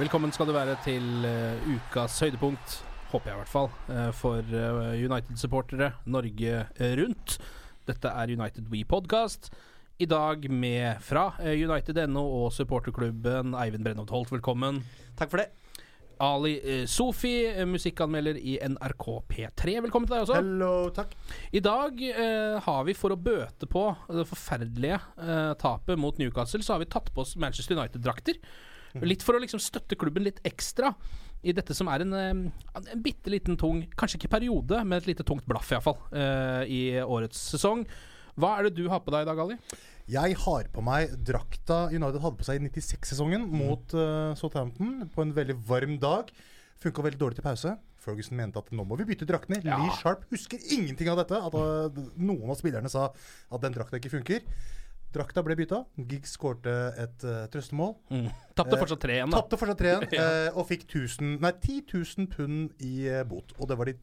Velkommen skal du være til eh, ukas høydepunkt, håper jeg i hvert fall, eh, for eh, United-supportere Norge rundt. Dette er United We Podcast. I dag med fra United.no og supporterklubben Eivind Brennholt Holt, velkommen. Takk for det. Ali Sofi, musikkanmelder i NRK P3, velkommen til deg også. Hello, takk. I dag eh, har vi, for å bøte på det forferdelige eh, tapet mot Newcastle, så har vi tatt på oss Manchester United-drakter. Litt for å liksom støtte klubben litt ekstra i dette som er en, eh, en bitte liten tung Kanskje ikke periode, men et lite tungt blaff iallfall uh, i årets sesong. Hva er det du har på deg i dag, Ali? Jeg har på meg drakta United hadde på seg i 96-sesongen mot uh, Southampton på en veldig varm dag. Funka veldig dårlig til pause. Ferguson mente at nå må vi bytte draktene. Ja. Lee Sharp husker ingenting av dette. At uh, noen av spillerne sa at den drakta ikke funker. Drakta ble bytta. Giggs skårte et uh, trøstemål. Mm. Tapte Eh, fortsatt 3-1, da. Tapte fortsatt 3-1 Ja. uh, og fikk 1000, nei, 10 000 pund i uh, bot. Og det var de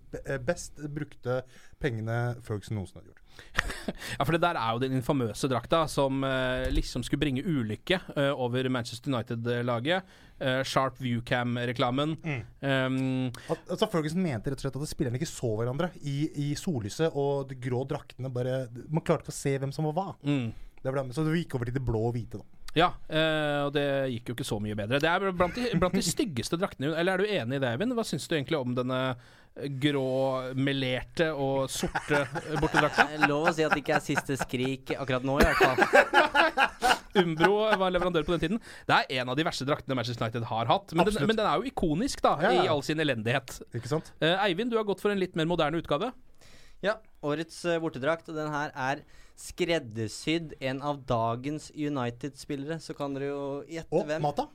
best brukte pengene Ferguson noensinne hadde gjort. Ja, for det der er jo den infamøse drakta som liksom skulle bringe ulykke over Manchester United-laget. Sharp Viewcam-reklamen. Um, At, altså Ferguson mente rett og slett at spillerne ikke så hverandre i, i sollyset, og de grå draktene bare Man klarte ikke å se hvem som var hva. mm. Det ble, så du gikk over til det blå og hvite. da Ja, eh, og det gikk jo ikke så mye bedre. Det er blant de, blant de styggeste draktene. Eller er du enig i det, Eivind? Hva syns du egentlig om denne grå, melerte og sorte bortedrakta? Lov å si at det ikke er siste skrik akkurat nå, i hvert fall. Umbro var leverandør på den tiden. Det er en av de verste draktene Manchester United har hatt. Men, den, men den er jo ikonisk, da, Ja, ja. i all sin elendighet. Ikke sant? Eh, Eivind, du har gått for en litt mer moderne utgave. Ja, årets uh, bortedrakt, og den her er skreddersydd en av dagens United-spillere. Så kan dere jo gjette oh, hvem. Mata.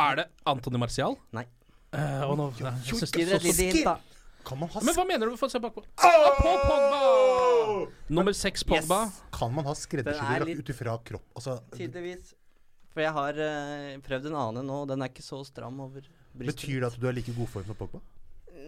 Er det Antony Martial? Nei. Uh, og nå, nei, jeg synes det er så hint, da. Kan man ha, Men hva mener du? Få se bakpå. Ah, Paul Pogba! Nummer seks Pogba. Yes. kan man ha skreddersydd er litt- ut ifra kropp? Altså, Tydeligvis. For jeg har uh, prøvd en annen nå, og den er ikke så stram over brystet. betyr det at du er like god form som Pogba?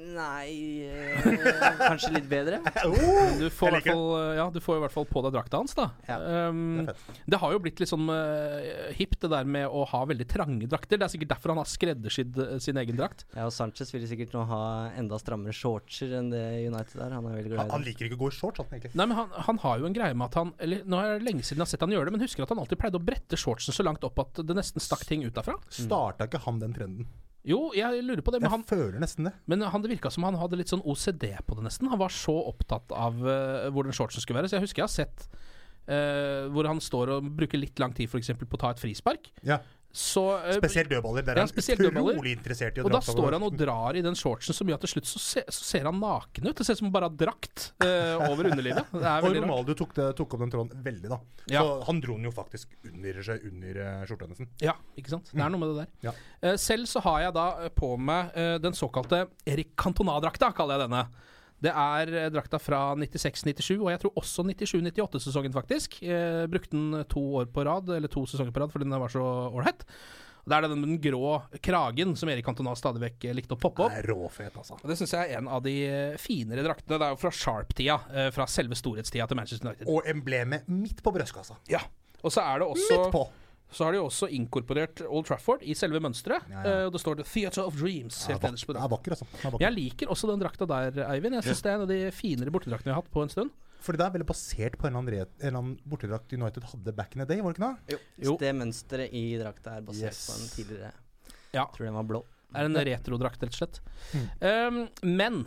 Nei eh, Kanskje litt bedre? Du får, i hvert fall, ja, du får i hvert fall på deg drakta hans, da. Ja, Um, det er det har jo blitt litt sånn uh, hipt, det der med å ha veldig trange drakter. Det er sikkert derfor han har skreddersydd eh, sin egen drakt. Ja, og Sanchez ville sikkert nå ha enda strammere shortser enn det United er. Han er veldig Han, glad han i det. liker ikke å gå i shorts, han egentlig. Nei, men han, han har jo en greie med at han Eller Nå er det lenge siden jeg har sett han gjøre det, men husker at han alltid pleide å brette shortsen så langt opp at det nesten stakk ting ut derfra. Starta ikke han den trenden? Jo, jeg lurer på det, men Jeg han, føler nesten det. men han, det virka som han hadde litt sånn OCD på det, nesten. Han var så opptatt av uh, hvor den shortsen skulle være. Så jeg husker jeg har sett uh, hvor han står og bruker litt lang tid f.eks. på å ta et frispark. Ja. Så, eh, Spesielt dødballer. Der Ja, er han spesielt utrolig interessert i å Og da dra står han og drar i den shortsen så mye at til slutt så, se, så ser han naken ut. Det ser ut som han bare har drakt uh, over underlivet. Det er Og. Ronaldo tok, det, tok opp den tråden veldig, da. Ja. Så han dro den jo faktisk under seg under uh, skjorta nesten. Ja, ikke sant. Det er noe med det der. Ja. Uh, selv så har jeg da eh, på meg uh, den såkalte Erik Cantona-drakta, kaller jeg denne. Det er eh, drakta fra 96-97, og jeg tror også 97-98-sesongen, faktisk. Eh, brukte den to år på rad, eller to sesonger på rad, fordi den var så ålreit. Det er den med den grå kragen som Erik Cantona stadig vekk eh, likte å poppe opp. Det er råfet, altså. Og Det syns jeg er en av de eh, finere draktene. Det er jo fra Sharp-tida. Fra selve storhetstida til Manchester United. Og emblemet midt på brystkassa. Ja. Og så er det også Midt på! Så har de også inkorporert Old Trafford i selve mønsteret. Ja, ja. Eh, Og det står The Theatre of Dreams helt ja, nederst på er vakker, altså. Jeg liker også den drakta der, Eivind. Jeg syns det er en av de finere bortedraktene vi har hatt på en stund. Fordi det er veldig basert på en eller annen, bortedrakt United hadde back in the day, var det ikke det? Jo, Jo. Det mønsteret i drakta er basert Yes. på en tidligere Ja. Tror den var blå. Det er en retrodrakt, rett og slett. Um, men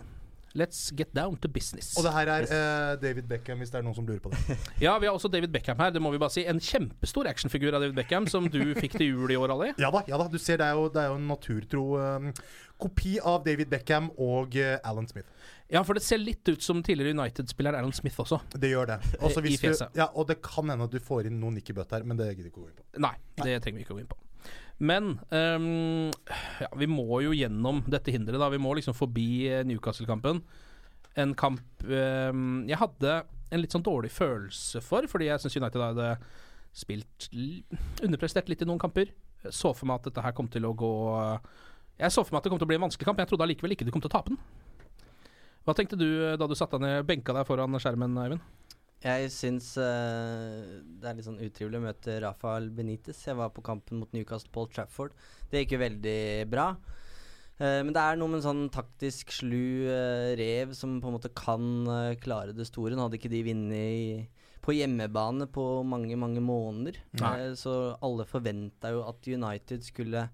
let's get down to business. Og det her er uh, David Beckham, hvis det er noen som lurer på det. Ja, vi har også David Beckham her, det må vi bare si. En kjempestor actionfigur av David Beckham, som du fikk til jul i år, Ali. Ja da, ja da, du ser det er jo, det er jo en naturtro um, kopi av David Beckham og uh, Alan Smith. Ja, for det ser litt ut som tidligere United-spiller Alan Smith også. Det gjør det. Også I fjeset. du, ja, og det kan hende at du får inn noen Nikki Butt her, men det gidder vi ikke å gå inn på. Nei, det trenger vi ikke å gå inn på. Men um, ja, vi må jo gjennom dette hinderet, da. Vi må liksom forbi eh, Newcastle-kampen. En kamp um, jeg hadde en litt sånn dårlig følelse for, fordi jeg syns United hadde spilt underprestert litt i noen kamper. Jeg så for meg at dette her kom til å gå Jeg så for meg at det kom til å bli en vanskelig kamp, men jeg trodde allikevel ikke de kom til å tape den. Hva tenkte du eh, da du satte deg ned, benka deg foran skjermen, Eivind? Jeg syns uh, det er litt sånn utrivelig å møte Rafael Benitez. Jeg var på kampen mot Newcastle Paul Trafford. Det gikk jo veldig bra. Uh, men det er noe med en sånn taktisk slu uh, rev som på en måte kan klare det store. Nå hadde ikke de vunnet på hjemmebane på mange, mange måneder. Så alle forventa jo at United skulle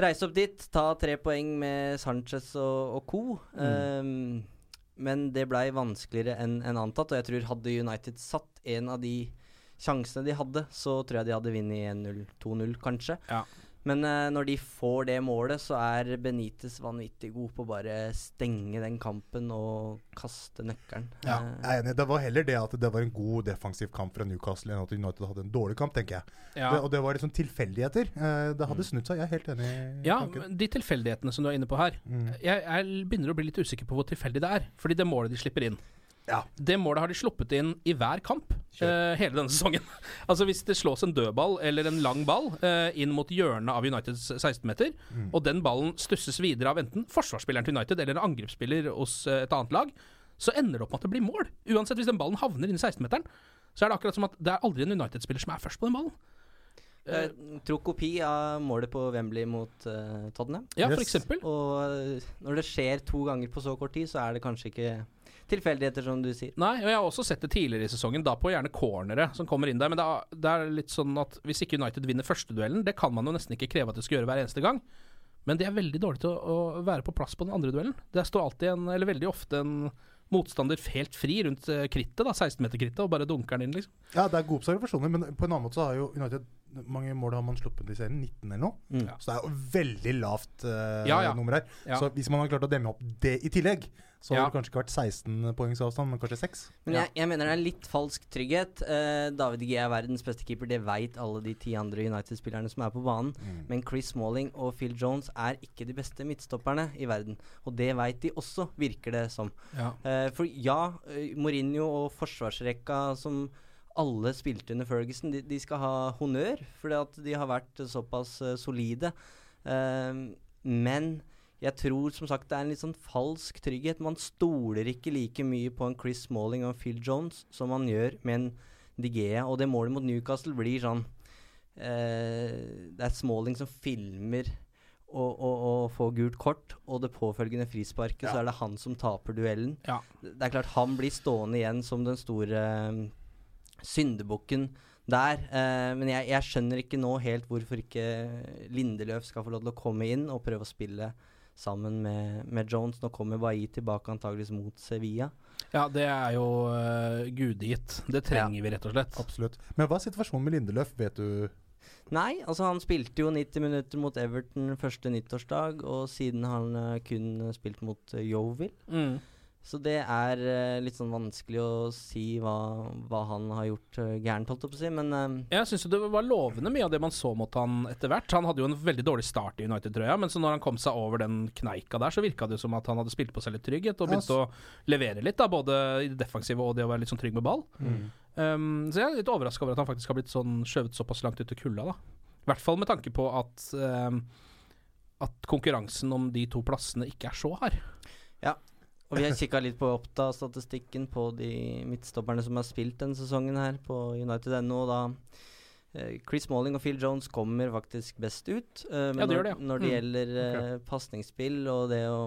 reise opp dit, ta tre poeng med Sanchez og, og co. Eh, men det blei vanskeligere enn en antatt, og jeg tror hadde United satt en av de sjansene de hadde, så tror jeg de hadde vunnet 1-0, 2-0 kanskje. Ja. Men uh, når de får det målet, så er Benitez vanvittig god på bare stenge den kampen og kaste nøkkelen. Ja, Eh, jeg er enig. Det var heller det at det var en god defensiv kamp fra Newcastle enn at United hadde en dårlig kamp, tenker jeg. Ja. Det, og det var liksom tilfeldigheter. Eh, det hadde snudd seg. Jeg er helt enig i Ja, tanken. men de tilfeldighetene som du er inne på her. Mm. Jeg, jeg begynner å bli litt usikker på hvor tilfeldig det er. Fordi det målet de slipper inn Ja. Det målet har de sluppet inn i hver kamp uh, hele denne sesongen. altså Hvis det slås en dødball eller en lang ball uh, inn mot hjørnet av Uniteds 16-meter, Mm. og den ballen stusses videre av enten forsvarsspilleren til United eller en angrepsspiller hos uh, et annet lag, så ender det opp med at det blir mål. Uansett hvis den ballen havner inn i 16-meteren, så er det akkurat som at det er aldri en United-spiller som er først på den ballen. Jeg tror kopi av målet på Wembley mot Tottenham. Ja, for Yes. eksempel. Og når det skjer to ganger på så kort tid, så er det kanskje ikke tilfeldigheter, som du sier. Nei, og jeg har også sett det tidligere i sesongen, da på gjerne cornere som kommer inn der. Men det er, det er litt sånn at hvis ikke United vinner førsteduellen, det kan man jo nesten ikke kreve at de skal gjøre hver eneste gang. Men de er veldig dårlige til å, å være på plass på den andre duellen. Det står alltid en, eller veldig ofte en motstander helt fri rundt eh, krittet, da, 16-meter-krittet, og bare dunker den inn, liksom. Ja, det er gode observasjoner, men på en annen måte så har jo United mange mål har man sluppet i serien? 19 eller noe? Mm. Så det er jo veldig lavt uh, Ja, ja. nummer her. Ja. Så hvis man har klart å demme opp det i tillegg, så Ja. det kanskje ikke vært 16 poengs avstand, men kanskje 6. Men jeg, jeg mener det er litt falsk trygghet. Uh, David G er verdens beste keeper, det veit alle de ti andre United-spillerne som er på banen. Men Chris Smalling og Phil Jones er ikke de beste midtstopperne i verden. Og det veit de også, virker det som. Ja. Uh, for ja, eh, Mourinho og forsvarsrekka som alle spilte under Ferguson, de, de skal ha honnør fordi at de har vært såpass uh, solide. Men jeg tror som sagt det er en litt sånn falsk trygghet. Man stoler ikke like mye på en Chris Smalling og en Phil Jones som man gjør med en Digea. Og det målet mot Newcastle blir sånn eh, Det er Smalling som filmer og, og, og får gult kort, og det påfølgende frisparket, så er det han som taper duellen. Ja. Det er klart han blir stående igjen som den store eh, syndebukken der. Eh, men jeg, jeg skjønner ikke nå helt hvorfor ikke Lindeløf skal få lov til å komme inn og prøve å spille sammen med, med Jones. Nå kommer Bailly tilbake antageligvis mot Sevilla. ja, det er jo uh, gudegitt. Det trenger vi, rett og slett. Absolutt. Men hva er situasjonen med Lindeløf, vet du? Nei, altså han spilte jo 90 minutter mot Everton første nyttårsdag, og siden har han eh, kun spilt mot uh, Yeovil. Mm. Så det er uh, litt sånn vanskelig å si hva, hva han har gjort uh, gærent, holdt jeg på å si, men uh, Jeg syns det var lovende mye av det man så mot han etter hvert. Han hadde jo en veldig dårlig start i United, tror jeg, men så når han kom seg over den kneika der, så virka det jo som at han hadde spilt på seg litt trygghet og Ja, begynte å levere litt, da, både i det defensive og det å være litt sånn trygg med ball. Um, så jeg er litt overraska over at han faktisk har blitt sånn skjøvet såpass langt ut til kulda, da. I hvert fall med tanke på at eh, At konkurransen om de to plassene ikke er så hard. Og vi har kikka litt på Oppda-statistikken på de midtstopperne som har spilt denne sesongen her på United.no. Da eh, Chris Malling og Phil Jones kommer faktisk best ut. eh, men Ja, det gjør når, det, ja. når det Mm. gjelder uh, pasningsspill og det å,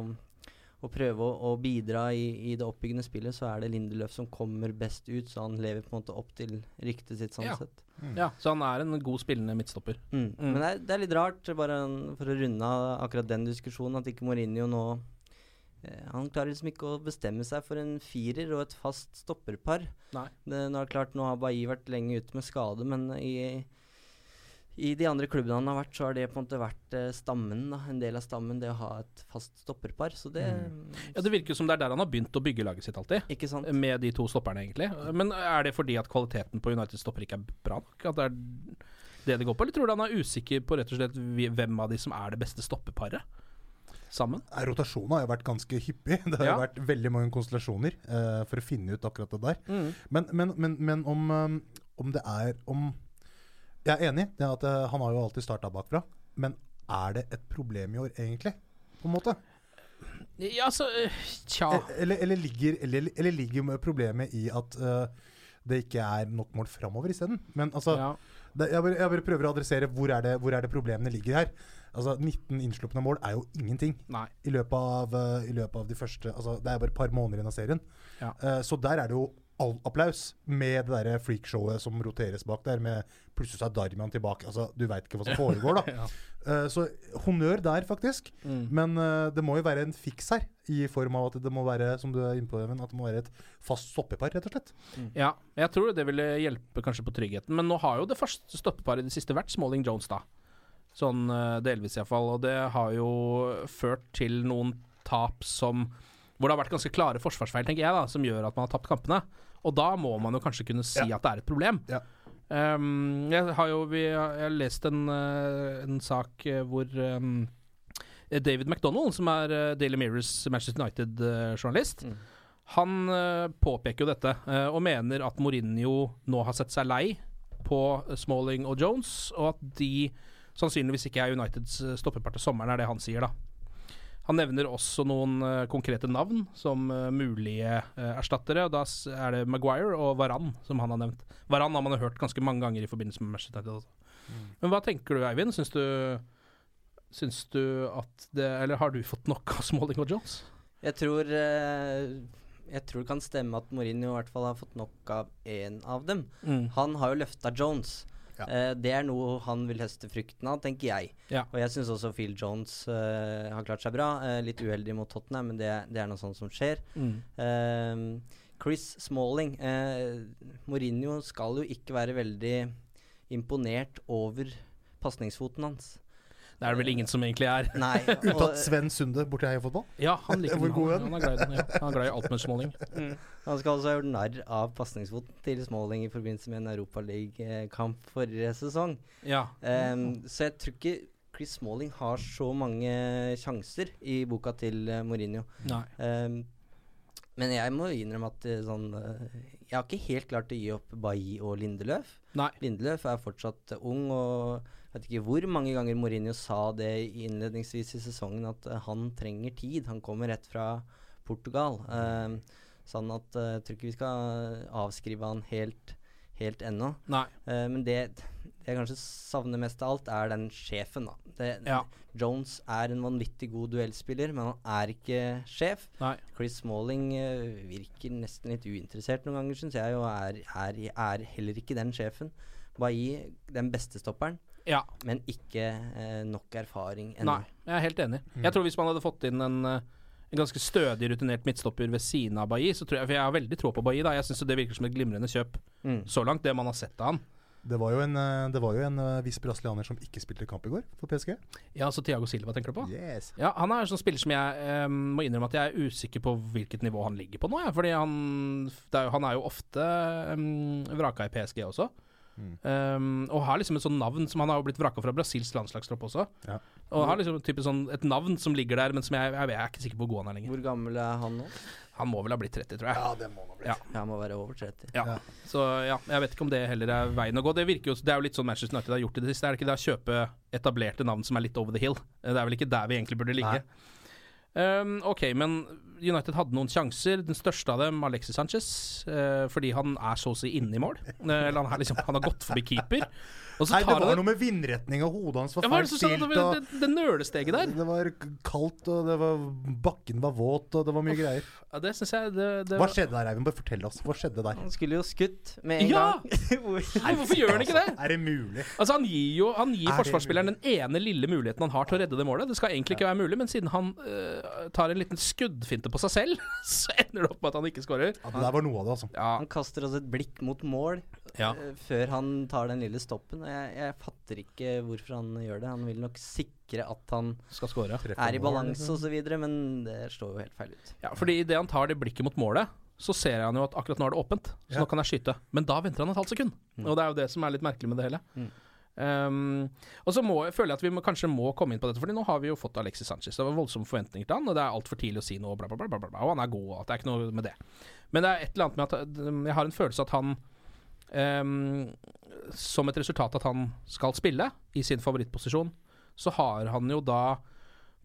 å prøve å, å bidra i, i det oppbyggende spillet, så er det Lindeløf som kommer best ut. Så han lever på en måte opp til ryktet sitt sånn Ja. sett. Ja, så han er en god spillende midtstopper. Mm. Mm. Men det er, det er litt rart, bare for å runde av akkurat den diskusjonen, at ikke Mourinho nå Han klarer liksom ikke å bestemme seg for en firer og et fast stopperpar. Nei. Det, nå er klart, nå har Bailly vært lenge ute med skade, men i, i de andre klubbene han har vært, så har det på en måte vært eh, stammen, da, en del av stammen, det å ha et fast stopperpar. Så det Ja, Det virker som det er der han har begynt å bygge laget sitt alltid. Ikke sant? Med de to stopperne, egentlig. Men er det fordi at kvaliteten på United stopper ikke er bra nok? At det er det det går på? Eller tror du han er usikker på rett og slett hvem av de som er det beste stoppeparet? Sammen? Rotasjonen har jo vært ganske hyppig. Det har Ja. jo vært veldig mange konstellasjoner uh, for å finne ut akkurat det der. Mm. Men, men, men, men om, um, om det er om Jeg er enig i at uh, han har jo alltid starta bakfra. Men er det et problem i år, egentlig? På en måte? Ja, altså øh, Tja. E- Eller, eller, ligger, eller, eller ligger problemet i at uh, det ikke er nok mål framover isteden? Men altså Ja. det, jeg, bare, jeg bare prøver å adressere hvor er det, hvor er det problemene ligger her. Altså 19 innslupne mål er jo ingenting i løpet av, eh, i løpet av de første altså Det er bare et par måneder igjen av serien. Ja. Uh, så der er det jo all applaus med det derre freakshowet som roteres bak der, med plutselig er Darmian tilbake. Altså, du veit ikke hva som foregår, da. Ja. uh, så honnør der, faktisk. Mm. Men uh, det må jo være en fiks her, i form av at det må være som du er inne på, at det må være et fast stoppepar, rett og slett. Ja, jeg tror det ville hjelpe kanskje på tryggheten. Men nå har jo det første stoppeparet i det siste vært Smalling Jones, da. Sånn eh, delvis iallfall. Og det har jo ført til noen tap som Hvor det har vært ganske klare forsvarsfeil, tenker jeg, da, som gjør at man har tapt kampene. Og da må man jo kanskje kunne si at det er et problem. Ja. Um, jeg har jo vi, jeg har lest en, eh, en sak eh, hvor um, David McDonald, som er Daily Mirrors Manchester United-journalist, han eh, påpeker jo dette og mener at Mourinho nå har sett seg lei på Smalling og Jones, og at de sannsynligvis ikke er Uniteds eh, stoppepar til sommeren, er det han sier, da. Han nevner også noen eh, konkrete navn som eh, mulige erstattere. og Da er det Maguire og Varan som han har nevnt. Varan har man hørt ganske mange ganger i forbindelse med Manchester United. Også. Men hva tenker du, Eivind? Syns du, syns du at det Eller har du fått nok av Smalling og Jones? Jeg tror uh Jeg tror det kan stemme at Mourinho i hvert fall har fått nok av én av dem. Mm. Han har jo løfta Jones. Ja. Eh, det er noe han vil høste frukten av, tenker jeg. Ja. Og jeg syns også Phil Jones eh, har klart seg bra. Eh, litt uheldig mot Tottenham, men det, det er noe sånt som skjer. Mm. Eh, Chris Smalling eh, Mourinho skal jo ikke være veldig imponert over pasningsfoten hans. Det er det vel ingen som egentlig er. Nei. og- Unntatt Sven Sunde borti Heia Fotball. Ja, han liker Hvor god han, han er glad i. Ja. Han er glad i alt med Smalling. Han skal også ha gjort narr av pasningsfoten til Småling i forbindelse med en Europaliga-kamp forrige sesong. Ja. Um, så jeg tror ikke Chris Smalling har så mange sjanser i boka til eh, Mourinho. Nei. Ehm, men jeg må innrømme at eh, sånn eh, Jeg har ikke helt klart å gi opp Bailly og Lindeløf. Nei. Lindeløf er fortsatt ung, og jeg vet ikke hvor mange ganger Mourinho sa det innledningsvis i sesongen, at eh, han trenger tid. Han kommer rett fra Portugal. Ehm, sånn at eh, jeg tror ikke vi skal avskrive han helt, helt ennå. Eh, men det, det jeg kanskje savner mest av alt, er den sjefen, da. Det, Ja. Jones er en vanvittig god duellspiller, men han er ikke sjef. Nei. Chris Smalling virker nesten litt uinteressert noen ganger, syns jeg, og er, er, er heller ikke den sjefen. Bailly, den beste stopperen, Ja. men ikke eh, nok erfaring ennå. Nei, jeg er helt enig. Jeg tror hvis man hadde fått inn en, eh, en ganske stødig, rutinert midtstopper ved siden av Bailly, så tror jeg For jeg har veldig tro på Bailly, da. Jeg syns det virker som et glimrende kjøp Mm. så langt, det man har sett av han. Det var jo en, eh, det var jo en eh, viss brasilianer som ikke spilte kamp i går for PSG. Ja, så Tiago Silva tenker du på? Yes. Ja, han er en sånn spiller som jeg eh, må innrømme at jeg er usikker på hvilket nivå han ligger på nå. Ja. Fordi han, det er, jo- han er jo ofte um, vraka i PSG også. Um, og har liksom et sånn navn som Han har jo blitt vraka fra Brasils landslagstropp også. Ja. Og har liksom type sånn et navn som ligger der, men som jeg, jeg, jeg er ikke sikker på hvor god han er lenger. Hvor gammel er han nå? Han må vel ha blitt 30, tror jeg. Ja, det må han ha blitt. Ja. Ja, han må være over 30. Ja. Så ja, jeg vet ikke om det heller er veien å gå. Det virker jo Det er jo litt sånn Manchester United har gjort i det siste. Er det ikke det å kjøpe etablerte navn som er litt over the hill? Det er vel ikke der vi egentlig burde ligge. Um, ok, men United hadde noen sjanser. Den største av dem, Alexis Sanchez, eh, fordi han er så å si inne i mål. Eh, eller han, er liksom, han har gått forbi keeper. Og så Nei, det var han noe med vindretning, og hodet hans var ja, feil det stilt. det, det, det nølesteget der? Det var kaldt, og det var, bakken var våt, og det var mye greier. Ja, det synes jeg det, det Hva skjedde der, Eivind? Bare fortell oss. Hva skjedde der? Han skulle jo skutt med en Ja! gang. Nei, hvorfor gjør han ikke det? Er det mulig? Altså Han gir jo Han gir Er forsvarsspilleren den ene lille muligheten han har til å redde det målet. Det skal egentlig ikke være mulig, men siden han øh, tar en liten skuddfinte på seg selv, så ender det opp med at han ikke skårer. Ja, det der var noe av det, altså. Ja, Han kaster også et blikk mot mål Ja. uh, før han tar den lille stoppen. Jeg, jeg fatter ikke hvorfor han gjør det. Han vil nok sikre at han skal score. Er i balanse liksom. osv., men det slår jo helt feil ut. Ja, fordi idet han tar det blikket mot målet, så ser han jo at akkurat nå er det åpent. Så Ja. nå kan jeg skyte. Men da venter han et halvt sekund. Mm. Og det er jo det som er litt merkelig med det hele. Mm. Um, og så må, føler jeg at vi må, kanskje må komme inn på dette, Fordi nå har vi jo fått Alexis Sanchez. Det var voldsomme forventninger til han, og det er altfor tidlig å si noe, bla, bla, bla, bla, og han er god, og det er ikke noe med det. Men det er et eller annet med at um, jeg har en følelse at han um, Som et resultat at han skal spille i sin favorittposisjon, så har han jo da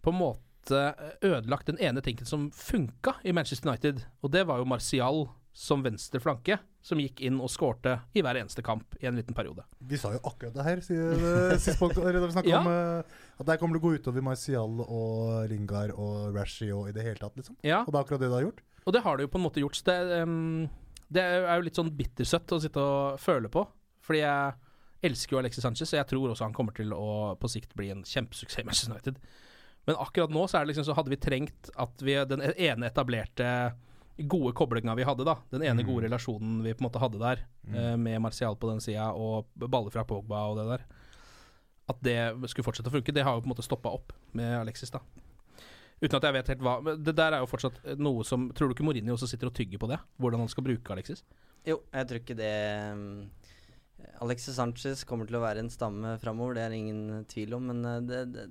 på en måte ødelagt den ene tingen som funka i Manchester United, og det var jo Martial som venstre flanke, som gikk inn og skårte i hver eneste kamp i en liten periode. Vi sa jo akkurat det her siden sist da vi snakket Ja. om eh, at der kommer det å gå utover Marcial og Ringar og Rashi og i det hele tatt, liksom. Ja, Og det er akkurat det det har gjort. og det har det jo på en måte gjort. Det, um, det er jo litt sånn bittersøtt å sitte og føle på, fordi jeg elsker jo Alexis Sanchez, og jeg tror også han kommer til å på sikt bli en kjempesuksess i Manchester United. Men akkurat nå så det liksom så hadde vi trengt at vi den ene etablerte gode koblinga vi hadde, da. Den ene gode relasjonen vi på en måte hadde der, eh, med Martial på den sida og baller fra Pogba og det der. At det skulle fortsette å funke, det har jo på en måte stoppa opp med Alexis, da. Uten at jeg vet helt hva Men det der er jo fortsatt noe som Tror du ikke Mourinho også sitter og tygger på det? Hvordan han skal bruke Alexis? Jo, jeg tror ikke det um, Alexis Sanchez kommer til å være en stamme framover, det er ingen tvil om. Men uh, det, det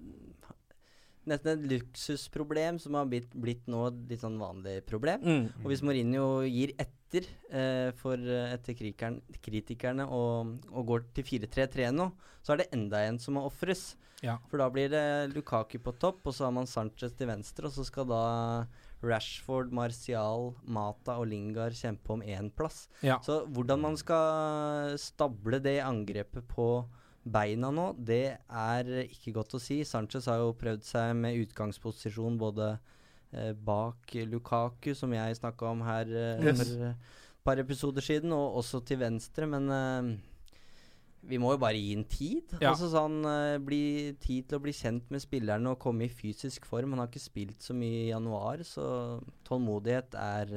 Nesten et luksusproblem som har blitt, blitt nå et litt sånn vanlig problem. Og hvis Mourinho gir etter eh, for eh, etter kritikerne og, og går til 4-3-3 nå, så er det enda en som må ofres. Ja. For da blir det Lukaku på topp, og så har man Sanchez til venstre, og så skal da Rashford, Martial, Mata og Lingard kjempe om én plass. Ja. Så hvordan man skal stable det angrepet på beina nå, det er ikke godt å si. Sanchez har jo prøvd seg med utgangsposisjon både eh, bak Lukaku, som jeg snakka om her eh, Yes. for eh, et par episoder siden, og også til venstre, men eh, vi må jo bare gi ham tid. Ja. Altså sånn eh, bli Tid til å bli kjent med spillerne og komme i fysisk form. Han har ikke spilt så mye i januar, så tålmodighet er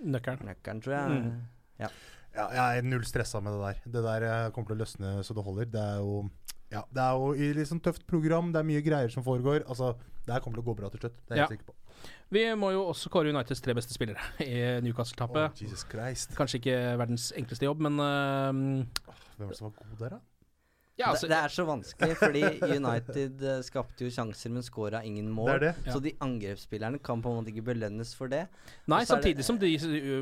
Nøkkelen. nøkkelen, tror jeg. Mm. Ja, jeg er null stressa med det der. Det der eh, kommer til å løsne så det holder. Det er jo ja, det er jo i litt sånn tøft program, det er mye greier som foregår. Altså, Det her kommer til å gå bra til slutt. Det er jeg Ja. sikker på. Vi må jo også kåre Uniteds tre beste spillere i Newcastle-tappet. Jesus Christ. Kanskje ikke verdens enkleste jobb, men uh, Hvem var det som var god der, da? ja, altså, det, det er så vanskelig, fordi United eh, skapte jo sjanser, men skåra ingen mål. Det er det. Ja. Så de angrepsspillerne kan på en måte ikke belønnes for det. Nei, samtidig som de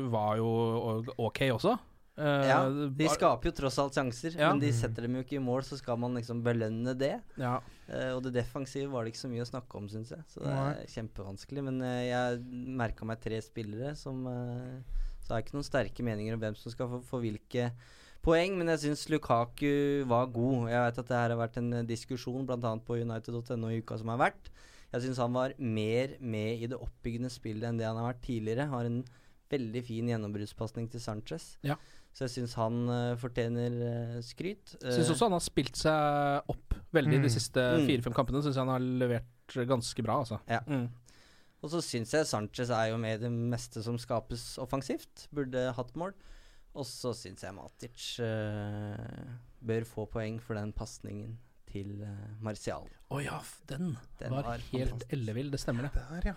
var jo ok også. Eh, Ja, De skaper jo tross alt sjanser, Ja. men de setter dem jo ikke i mål, så skal man liksom belønne det. ja. Uh, og det defensive var det ikke så mye å snakke om, syns jeg. Så det Nei. er kjempevanskelig. Men uh, jeg merka meg tre spillere som uh, Så har jeg ikke noen sterke meninger om hvem som skal få, få hvilke poeng, men jeg syns Lukaku var god. Jeg vet at det her har vært en eh, diskusjon bl.a. på United.no i uka som har vært. Jeg syns han var mer med i det oppbyggende spillet enn det han har vært tidligere. Har en veldig fin gjennombruddspasning til Sanchez. Ja. Så jeg syns han eh, fortjener eh, skryt. Syns Eh, også han har spilt seg opp veldig de Mm. siste Mm. fire-fem kampene. Syns jeg han har levert ganske bra, altså. Ja. Mm. Og så syns jeg Sanchez er jo med i det meste som skapes offensivt. Burde hatt mål. Og så syns jeg Matic uh, bør få poeng for den pasningen til uh, Martial. Å ja, den, Den var, var helt ellevill. Det stemmer, det. Der, ja.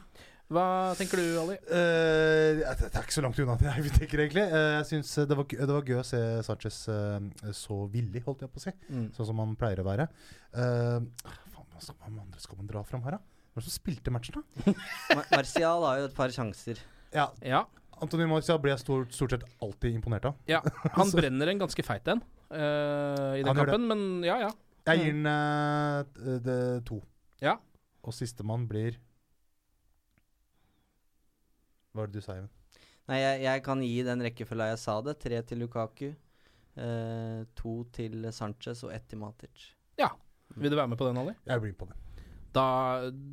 Hva tenker du, Ali? Uh, det det er ikke så langt unna det jeg tenker, egentlig. Uh, jeg synes det, var, gøy- det var gøy å se Sanchez uh, så villig, holdt jeg på å si. Mm. Sånn som han pleier å være. Eh, faen, hva skal, man, andre skal man dra fram her, da? Hvem er det som spilte matchen, da? Ma Martial har jo et par sjanser. Ja, Ja, Anthony Marcia blir jeg stort, stort sett alltid imponert av. ja. Han brenner en ganske feit en eh, i den Han kampen, men ja, ja. Jeg gir den eh, det, to. Ja. Og sistemann blir Hva var det du sa, Even? Nei, jeg, jeg kan gi den rekkefølga jeg sa det. Tre til Lukaku, eh, to til Sanchez og ett til Matic. Ja. Vil du være med på den, Ali? Jeg blir med på det. Da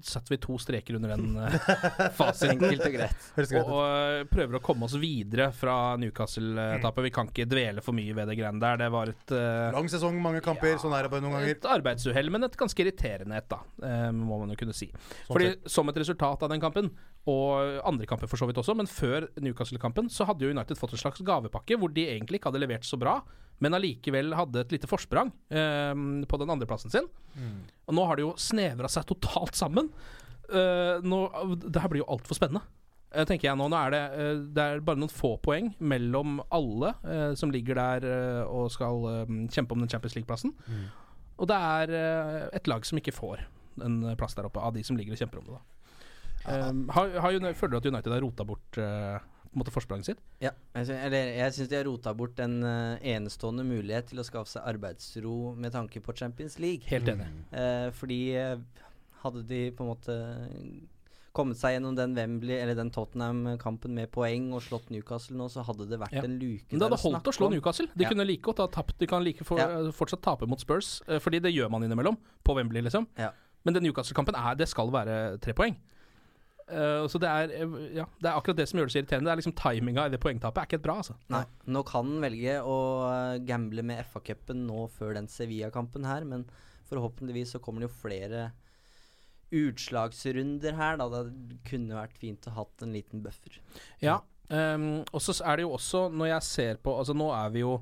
setter vi to streker under den uh, fasiten. Enkelt og greit. Og, og eh, prøver å komme oss videre fra Newcastle-tapet. Vi kan ikke dvele for mye ved det greiene der. Det var et uh, Lang sesong, mange kamper. Ja, sånn er det bare noen ganger. Et arbeidsuhell, men et ganske irriterende et, da. Uh, må man jo kunne si. Sånn Fordi sett. Som et resultat av den kampen, og andre kamper for så vidt også, men før Newcastle-kampen, så hadde jo United fått en slags gavepakke hvor de egentlig ikke hadde levert så bra, men allikevel hadde et lite forsprang eh, på den andreplassen sin. Mm. Og nå har det jo snevra seg totalt sammen. Eh, nå, det her blir jo altfor spennende. Eh, tenker jeg nå, nå er det, eh, det er bare noen få poeng mellom alle eh, som ligger der eh, og skal eh, kjempe om den Champions League-plassen. Mm. Og det er et lag som ikke får en plass der oppe, av de som ligger og kjemper om det. da. Um, har, har, føler du at United har rota bort eh, på en måte forspranget sitt? Ja, jeg, sy eller, jeg syns de har rota bort en eh, enestående mulighet til å skaffe seg arbeidsro med tanke på Champions League. Helt enig. Eh, fordi eh, hadde de på en måte kommet seg gjennom den Wembley eller den Tottenham-kampen med poeng og slått Newcastle nå, så hadde det vært Ja. en luke Men det hadde holdt å slå om. Newcastle. De Ja. kunne like godt ha tapt. De kan like for, Ja. fortsatt tape mot Spurs, fordi det gjør man innimellom, på Wembley, liksom. Ja. Men den Newcastle-kampen er Det skal være tre poeng. Eh, så det er, eh, ja, det er akkurat det som gjør det så irriterende. Det er liksom Timinga i det poengtapet er ikke helt bra, altså. Nei, nå kan han velge å eh, gamble med FA-cupen nå før den Sevilla-kampen her, men forhåpentligvis så kommer det jo flere utslagsrunder her, da. Det kunne vært fint å hatt en liten buffer. Ja. um, og så er det jo også, når jeg ser på Altså, nå er vi jo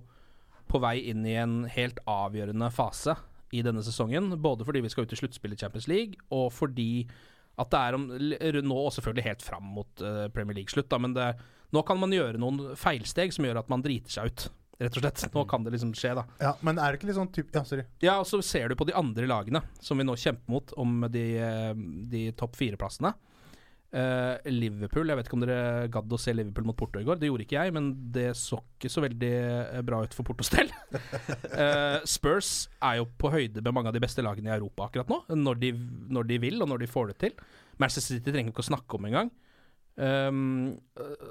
på vei inn i en helt avgjørende fase i denne sesongen. Både fordi vi skal ut i sluttspillet i Champions League, og fordi at det er om Nå og selvfølgelig helt fram mot uh, Premier League-slutt, men det, nå kan man gjøre noen feilsteg som gjør at man driter seg ut. Rett og slett. Nå kan det liksom skje, da. Ja, men er det ikke litt sånn typ Ja, sorry. Ja, og så ser du på de andre lagene som vi nå kjemper mot om de, eh, de topp fire-plassene. Eh, Liverpool, jeg vet ikke om dere gadd å se Liverpool mot Porto i går. Det gjorde ikke jeg, men det så ikke så veldig eh, bra ut for Portos del. uh, Spurs er jo på høyde med mange av de beste lagene i Europa akkurat nå, når de, når de vil og når de får det til. Manchester City trenger vi ikke å snakke om engang. Um,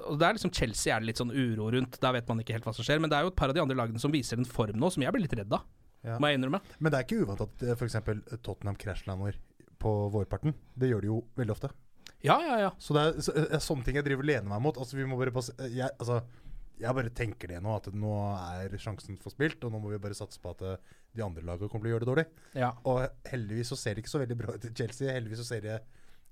og det er liksom Chelsea er det litt sånn uro rundt. Der vet man ikke helt hva som skjer. Men det er jo et par av de andre lagene som viser en form nå som jeg blir litt redd av. Ja. Må jeg innrømme. Men det er ikke uvant at f.eks. Tottenham krasjlander på vårparten. Det gjør de jo veldig ofte. Ja, ja, ja. Så det er så, er sånne ting jeg driver og lener meg mot. Altså vi må bare bas eh, jeg, altså, jeg bare tenker det nå, at nå er sjansen forspilt, og nå må vi bare satse på at eh, de andre lagene kommer til å gjøre det dårlig. ja. Og heldigvis så ser det ikke så veldig bra ut i Chelsea. Heldigvis så ser det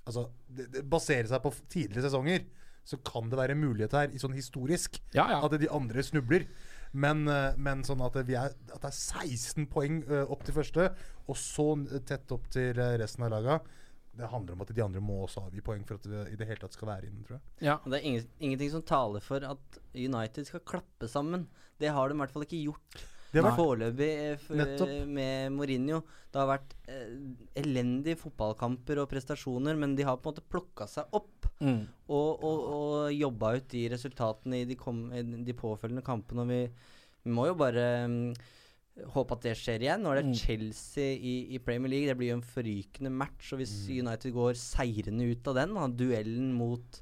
Altså, det, det baserer seg på tidligere sesonger, så kan det være mulighet her, i sånn historisk, Ja, ja. at de andre snubler. Men, eh, men sånn at, vi er, at det er 16 poeng eh, opp til første, og så tett opp til eh, resten av laga. Det handler om at de andre må også avgi poeng for at det i det hele tatt skal være inne, tror jeg. ja. Det er ingen, ingenting som taler for at United skal klappe sammen. Det har de i hvert fall ikke gjort Det har vært foreløpig eh, med Mourinho. Det har vært eh, elendige fotballkamper og prestasjoner, men de har på en måte plukka seg opp Mm. og, og, og jobba ut de resultatene i de, kom, i de påfølgende kampene. Og vi, vi må jo bare mm, håpe at det skjer igjen. Nå er det Mm. Chelsea i, i Premier League. Det blir jo en forrykende match. Og hvis United går seirende ut av den, da, duellen mot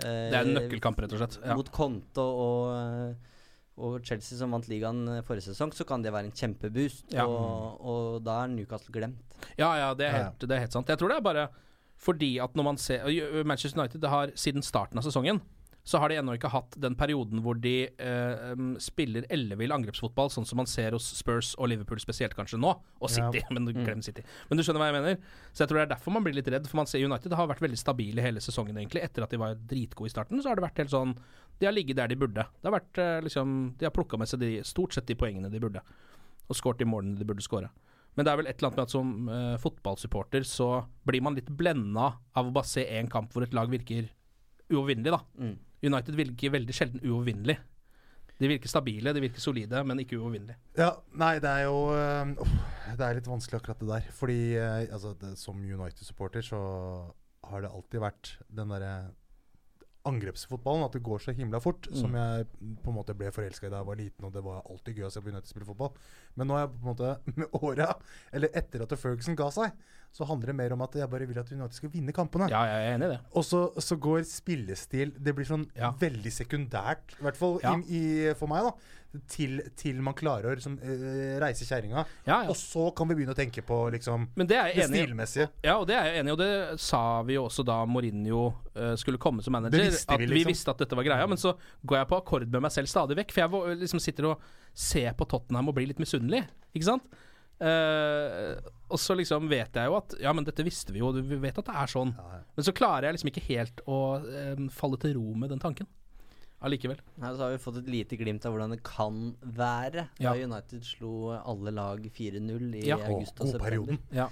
eh, Det er en nøkkelkamp, rett og slett. Ja. Mot Conte og, eh, og Chelsea som vant ligaen eh, forrige sesong, så kan det være en kjempeboost. Ja. Og, og da er Newcastle glemt. Ja, ja, det er, helt, det er helt sant. Jeg tror det er bare fordi at når man ser Manchester United har siden starten av sesongen så har de ennå ikke hatt den perioden hvor de eh, spiller ellevill angrepsfotball, sånn som man ser hos Spurs og Liverpool spesielt kanskje nå, og City. Men du glem City. Men du skjønner hva jeg mener? Så jeg tror det er derfor man blir litt redd, for man ser United har vært veldig stabile hele sesongen, egentlig. Etter at de var dritgode i starten, så har det vært helt sånn De har ligget der de burde. Det har vært eh, liksom De har plukka med seg de, stort sett de poengene de burde, og skåret de målene de burde skåre. Men det er vel et eller annet med at som uh, fotballsupporter så blir man litt blenda av å bare se én kamp hvor et lag virker uovervinnelig, da. Mm. United virker veldig sjelden uovervinnelig. De virker stabile, de virker solide, men ikke uovervinnelige. Ja, nei, det er jo øh, Det er litt vanskelig akkurat det der. Fordi øh, altså, det, som United-supporter så har det alltid vært den derre angrepsfotballen, at det går så himla fort, som jeg på en måte ble forelska i da jeg var liten, og det var alltid gøy å se på United spille fotball. Men nå er jeg på en måte med åra, eller etter at Ferguson ga seg, så handler det mer om at jeg bare vil at United skal vinne kampene. Ja, jeg er enig i det. Og så, så går spillestil Det blir sånn Ja. veldig sekundært, i hvert fall Ja. i, i, for meg, da. Til, til man klarer å liksom, eh, reise kjerringa. Ja. Og så kan vi begynne å tenke på liksom, Men det er det stilmessige. Ja, og det er jeg enig i, og det sa vi jo også da Mourinho eh, skulle komme som manager. Vi, at vi liksom. visste at dette var greia, men så går jeg på akkord med meg selv stadig vekk. For jeg liksom sitter og ser på Tottenham og blir litt misunnelig, ikke sant? Eh, og så liksom vet jeg jo at Ja, men dette visste vi jo, vi vet at det er sånn. Men så klarer jeg liksom ikke helt å eh, falle til ro med den tanken. Allikevel. Her så har vi fått et lite glimt av hvordan det kan være Ja. da United slo alle lag 4-0 i Ja. august og september. Ja.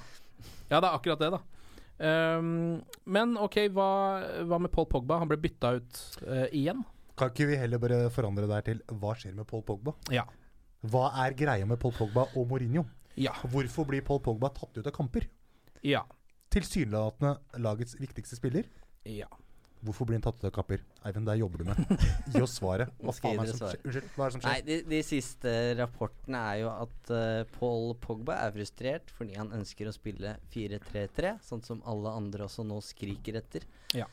ja, det er akkurat det, da. Um, men OK, hva, hva med Paul Pogba? Han ble bytta ut uh, igjen. Kan ikke vi heller bare forandre det her til hva skjer med Paul Pogba? Ja. Hva er greia med Paul Pogba og Mourinho? Ja. Hvorfor blir Paul Pogba tatt ut av kamper? Ja. Tilsynelatende lagets viktigste spiller. ja. Hvorfor blir han tatt ut av kamper? Eivind, der jobber du med. Gi oss svaret. Hva faen er det som svar. skjer? Unnskyld, hva er det som Nei, skjer? de, de siste rapportene er jo at uh, Paul Pogba er frustrert fordi han ønsker å spille 4-3-3, sånn som alle andre også nå skriker etter. Ja.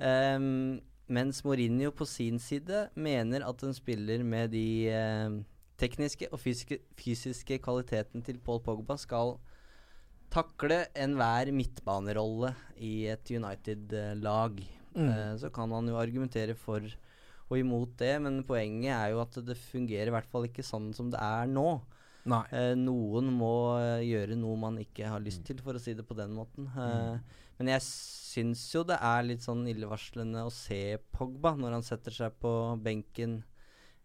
Um, mens Mourinho på sin side mener at en spiller med de eh, tekniske og fysiske, fysiske kvaliteten til Paul Pogba skal takle enhver midtbanerolle i et United-lag. Mm. Uh, så kan han jo argumentere for og imot det, men poenget er jo at det fungerer i hvert fall ikke sånn som det er nå. Nei. Eh, noen må eh, gjøre noe man ikke har lyst til, for å si det på den måten. Eh, Men jeg syns jo det er litt sånn illevarslende å se Pogba når han setter seg på benken.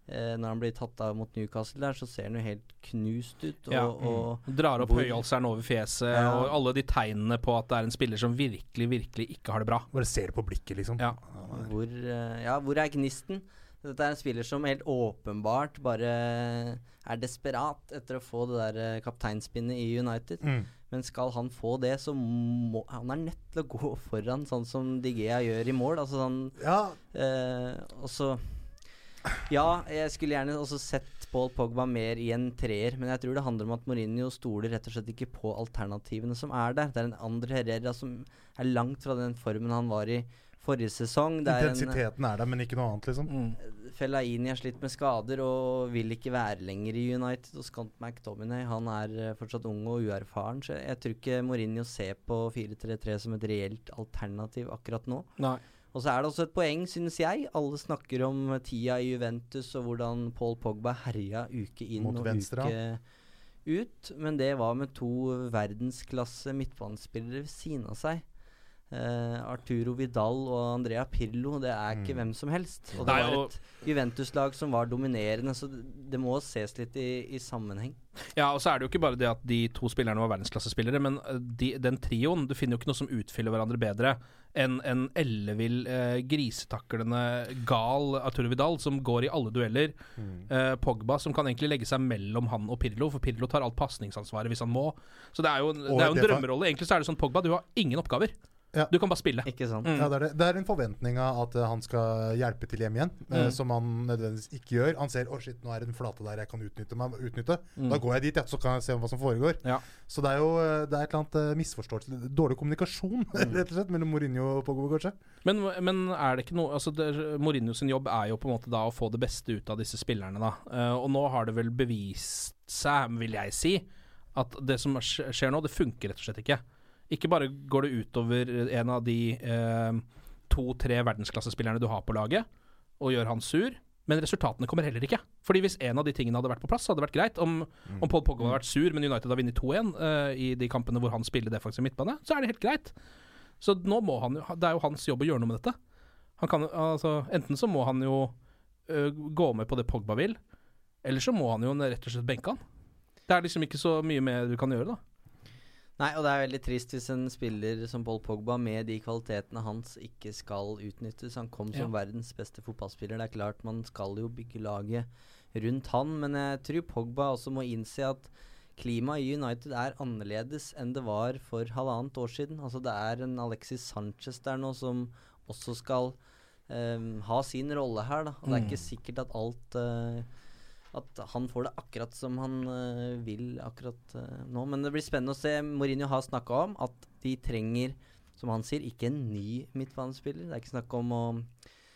Eh, når han blir tatt av mot Newcastle der, så ser han jo helt knust ut. Og, Ja. og Drar opp høyhalseren over fjeset, Ja. og alle de tegnene på at det er en spiller som virkelig, virkelig ikke har det bra. Bare ser på blikket, liksom. Ja. Hvor, eh, ja, hvor er gnisten? Dette er en spiller som helt åpenbart bare er desperat etter å få det der eh, kapteinspinnet i United. Mm. Men skal han få det, så må Han er nødt til å gå foran, sånn som Digea gjør i mål. Altså sånn Ja, eh, Og så Ja, jeg skulle gjerne også sett Paul Pogba mer i en treer, men jeg tror det handler om at Mourinho stoler rett og slett ikke på alternativene som er der. Det er en andre Herrera som er langt fra den formen han var i forrige sesong. Det er en intensiteten er der, men ikke noe annet, liksom. Mm. Fellaini har slitt med skader og vil ikke være lenger i United. Og Scant McTominay han er eh, fortsatt ung og uerfaren, så jeg tror ikke Mourinho ser på 4-3-3 som et reelt alternativ akkurat nå. Nei. Og så er det også et poeng, synes jeg. Alle snakker om tida i Juventus og hvordan Paul Pogba herja uke inn Mot og venstre, uke ut. Men det var med to verdensklasse midtbanespillere ved siden av seg. Eh, Arturo Vidal og Andrea Pirlo, det er ikke Mm. hvem som helst. Og det Nei, var et Juventus-lag som var dominerende, så det, må ses litt i, i sammenheng. Ja, og så er det jo ikke bare det at de to spillerne var verdensklassespillere, men eh, de, den trioen Du finner jo ikke noe som utfyller hverandre bedre enn en ellevill, eh, grisetaklende, gal Arturo Vidal som går i alle dueller. Eh, Pogba som kan egentlig legge seg mellom han og Pirlo, for Pirlo tar alt pasningsansvaret hvis han må. Så det er jo, det er jo en drømmerolle. Egentlig så er det sånn Pogba, du har ingen oppgaver. Ja. Du kan bare spille. Ikke sant? Mm. Ja, det, er det. det er en forventning av at eh, han skal hjelpe til hjem igjen, eh, Mm. som han nødvendigvis ikke gjør. Han ser 'å shit, nå er det en flate der jeg kan utnytte meg utnytte. Mm. Da går jeg dit, ja, så kan jeg se hva som foregår. Ja. Så det er jo eh, det er et eller annet eh, misforståelse, dårlig kommunikasjon Mm. rett og slett, mellom Mourinho og Pogba, kanskje. Men, men er det ikke noe altså det, Mourinho sin jobb er jo på en måte da å få det beste ut av disse spillerne. da Uh, Og nå har det vel bevist seg, vil jeg si, at det som skjer nå, det funker rett og slett ikke. Ikke bare går det utover en av de eh, to-tre verdensklassespillerne du har på laget, og gjør han sur. Men resultatene kommer heller ikke. Fordi Hvis en av de tingene hadde vært på plass, hadde det vært greit. Om, om Paul Pogba hadde vært sur, men United har vunnet 2-1 eh, i de kampene hvor han spiller defensiv midtbane, så er det helt greit. Så nå må han jo Det er jo hans jobb å gjøre noe med dette. Han kan, altså, enten så må han jo øh, gå med på det Pogba vil, eller så må han jo rett og slett benke han. Det er liksom ikke så mye mer du kan gjøre, da. Nei, og det er veldig trist hvis en spiller som Paul Pogba med de kvalitetene hans ikke skal utnyttes. Han kom som Ja. verdens beste fotballspiller. Det er klart man skal jo bygge laget rundt han, men jeg tror Pogba også må innse at klimaet i United er annerledes enn det var for halvannet år siden. Altså det er en Alexis Sanchez der nå som også skal um, ha sin rolle her, da. Og det er ikke sikkert at alt eh, at han får det akkurat som han uh, vil akkurat uh, nå. Men det blir spennende å se. Mourinho har snakka om at de trenger, som han sier, ikke en ny midtbanespiller. Det er ikke snakk om å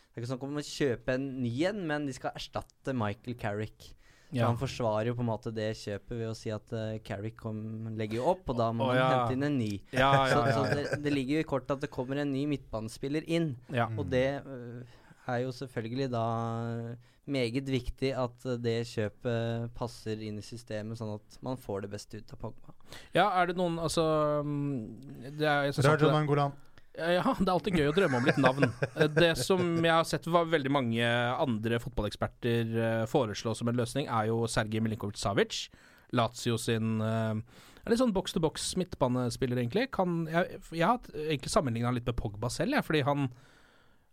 det er ikke snakk om å kjøpe en ny en, men de skal erstatte Michael Carrick. Ja. Han forsvarer jo på en måte det kjøpet ved å si at uh, Carrick kom, legger jo opp, og da må oh, ja. hente inn en ny. Ja, ja, Så, så det, det ligger jo i kortet at det kommer en ny midtbanespiller inn. Og det uh, er jo selvfølgelig da meget viktig at øh, det kjøpet passer inn i systemet, sånn at man får det beste ut av Pogba. ja, er det noen Altså mm, det er, at Nangolan. Ja, det er alltid gøy å drømme om litt navn. Eh, Det som jeg har sett var veldig mange andre fotballeksperter eh, foreslå som en løsning, er jo Sergej Milinkovic-Savic. Lazio sin eh, er litt sånn box to box midtbanespiller, egentlig. Kan, jeg, jeg har egentlig sammenligna litt med Pogba selv, jeg, fordi han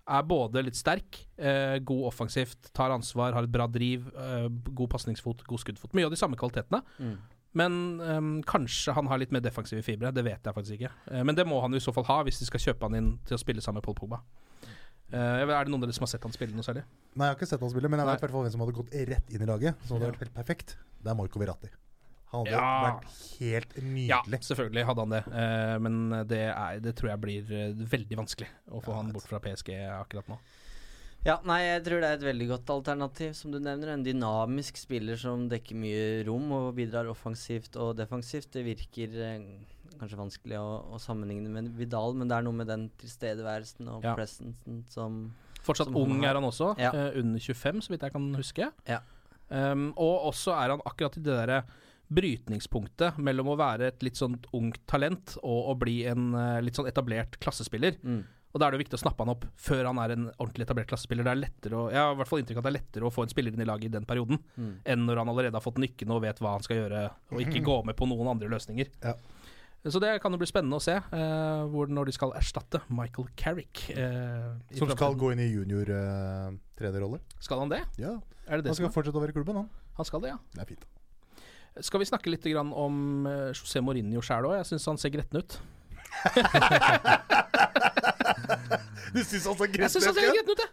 er både litt sterk, eh, god offensivt, tar ansvar, har et bra driv, eh, god pasningsfot, god skuddfot. Mye av de samme kvalitetene. Men um, kanskje han har litt mer defensive fibre. Det vet jeg faktisk ikke. Eh, men det må han i så fall ha hvis de skal kjøpe han inn til å spille sammen med Paul Pogba. Eh, er det noen av dere som har sett han spille noe særlig? Nei, jeg har ikke sett han spille, men jeg Nei. vet hvem som hadde gått rett inn i laget. Som hadde vært helt perfekt. Det er Marco Verratti. Han hadde Ja. vært helt Ja, selvfølgelig hadde han det. Uh, men det, er, det tror jeg blir eh, veldig vanskelig å få han bort fra PSG akkurat nå. Ja, nei, jeg tror det er et veldig godt alternativ, som du nevner. En dynamisk spiller som dekker mye rom og bidrar offensivt og defensivt. Det virker eh, kanskje vanskelig å, å sammenligne med Vidal, men det er noe med den tilstedeværelsen og Ja. presensen som Fortsatt Som ung er han også, Ja. eh, under 25, så vidt jeg kan huske. Ja. Um, og også er han akkurat i det derre brytningspunktet mellom å være et litt sånn ungt talent og å bli en eh, litt sånn etablert klassespiller. mm. Og da er det jo viktig å snappe han opp før han er en ordentlig etablert klassespiller. Det er lettere å, Jeg har i hvert fall inntrykk av at det er lettere å få en spiller inn i laget i den perioden, Mm. enn når han allerede har fått nykkene og vet hva han skal gjøre, og ikke gå med på noen andre løsninger. Ja. Så det kan jo bli spennende å se eh, hvor, når de skal erstatte Michael Carrick. eh, Som skal gå inn i junior-trenerrolle. Skal han det? ja. Er det det Han som skal fortsette å være i klubben, han. Han skal det, ja. Det er fint. Skal vi snakke litt grann om uh, José Mourinho sjæl òg? Jeg syns han ser gretten ut. Du syns han ser Jeg synes han ser gretten ut, jeg.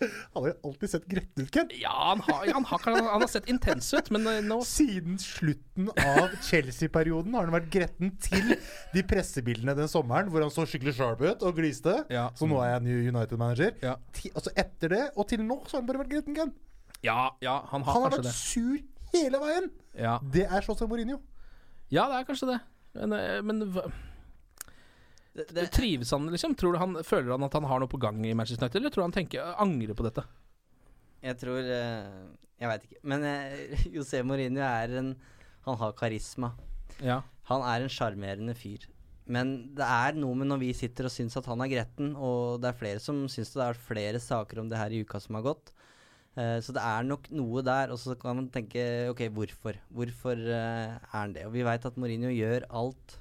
Han har jo alltid sett gretten ut, Ken. Ja, han har, han, har, han har sett intens ut, men eh, nå Siden slutten av Chelsea-perioden har han vært gretten til de pressebildene den sommeren hvor han så skikkelig sharp ut og gliste. Ja. Så nå er jeg ny United-manager. Ja. Altså Etter det og til nå så har han bare vært gretten, Ken. Ja, ja, han har Han har vært det. sur hele veien. Ja. Det er José Mourinho. ja, det er kanskje det. Men, eh, men hva- det, det, trives han, liksom? Tror du han, føler han at han har noe på gang i Manchester United, eller tror han tenker, angrer på dette? Jeg tror eh, Jeg veit ikke. Men uh, José Mourinho er en Han har karisma. Ja. Han er en sjarmerende fyr. Men det er noe med når vi sitter og syns at han er gretten, og det er flere som syns det er flere saker om det her i uka som har gått. Eh, så det er nok noe der, og så kan man tenke ok, hvorfor? Hvorfor uh, er han det? Og vi veit at Mourinho gjør alt.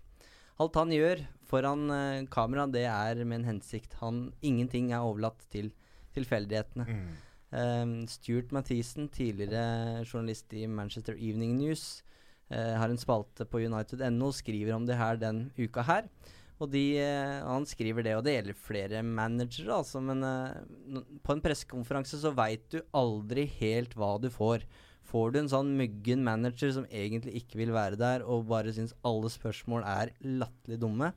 Alt han gjør foran uh, kamera, det er med en hensikt. Han, ingenting er overlatt til tilfeldighetene. Um, Stuart Mathisen, tidligere journalist i Manchester Evening News, har en spalte på United.no, skriver om det her den uka her. Og de, eh, han skriver det, og det gjelder flere managere, altså, men uh, på en pressekonferanse så veit du aldri helt hva du får. Får du en sånn muggen manager som egentlig ikke vil være der, og bare syns alle spørsmål er latterlig dumme?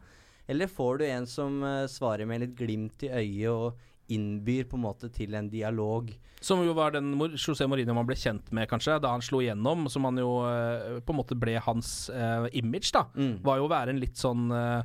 Eller får du en som uh, svarer med litt glimt i øyet og innbyr på en måte til en dialog? Som jo var den José Mourinho man ble kjent med, kanskje, da han slo igjennom. Som han jo på en måte ble hans eh, image, da. Mm. Var jo å være en litt sånn eh,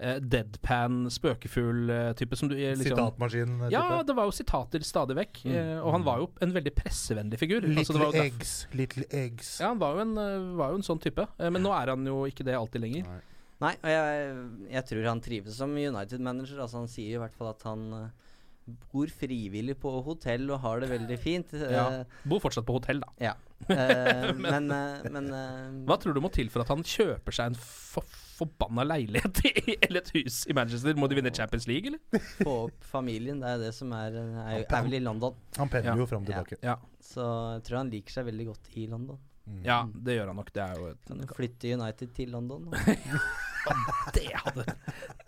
eh, deadpan, spøkefull eh, type. Som du eh, liksom Sitatmaskin-type. Ja, det var jo sitater stadig vekk. eh, og han var jo en veldig pressevennlig figur. Little Altså, eggs, little eggs. Ja, han var jo en, var jo en sånn type. Men nå er han jo ikke det alltid lenger. Nei, og jeg, jeg tror han trives som United-manager. Altså Han sier i hvert fall at han bor frivillig på hotell og har det veldig fint. Ja. Bor fortsatt på hotell, da. ja. Eh, men men eh, Hva tror du må til for at han kjøper seg en for forbanna leilighet i, eller et hus i Manchester? Må de vinne Champions League, eller? få opp familien, det er det som er Er, er vel i London. Han pendler Ja. jo fram og tilbake. Ja. Så jeg tror han liker seg veldig godt i London. ja, det gjør han nok. Det er jo Kan et, jo flytte United til London. det hadde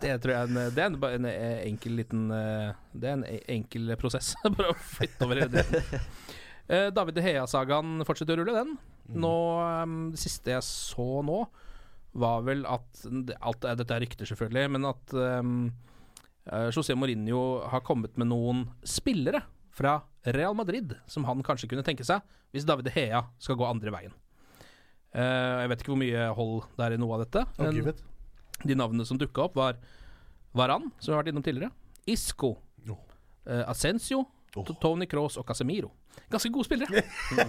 Det tror jeg en, det er en, bare en eh, enkel liten eh, Det er en e- enkel prosess. Bare å flytte over det. Eh, David De Hea-sagaen fortsetter å rulle, den. Nå, eh, Det siste jeg så nå, var vel at alt, er- Dette er rykter, selvfølgelig, men at um, José Mourinho har kommet med noen spillere fra Real Madrid som han kanskje kunne tenke seg hvis David Hea skal gå andre veien. Uh, jeg vet ikke hvor mye hold det er i noe av dette. Men- okay, de navnene som dukka opp, var Varan, som vi har vært innom tidligere, Isco, Jo. eh, Ascencio, T- Tony Cross og Casemiro. Ganske gode spillere. Ja,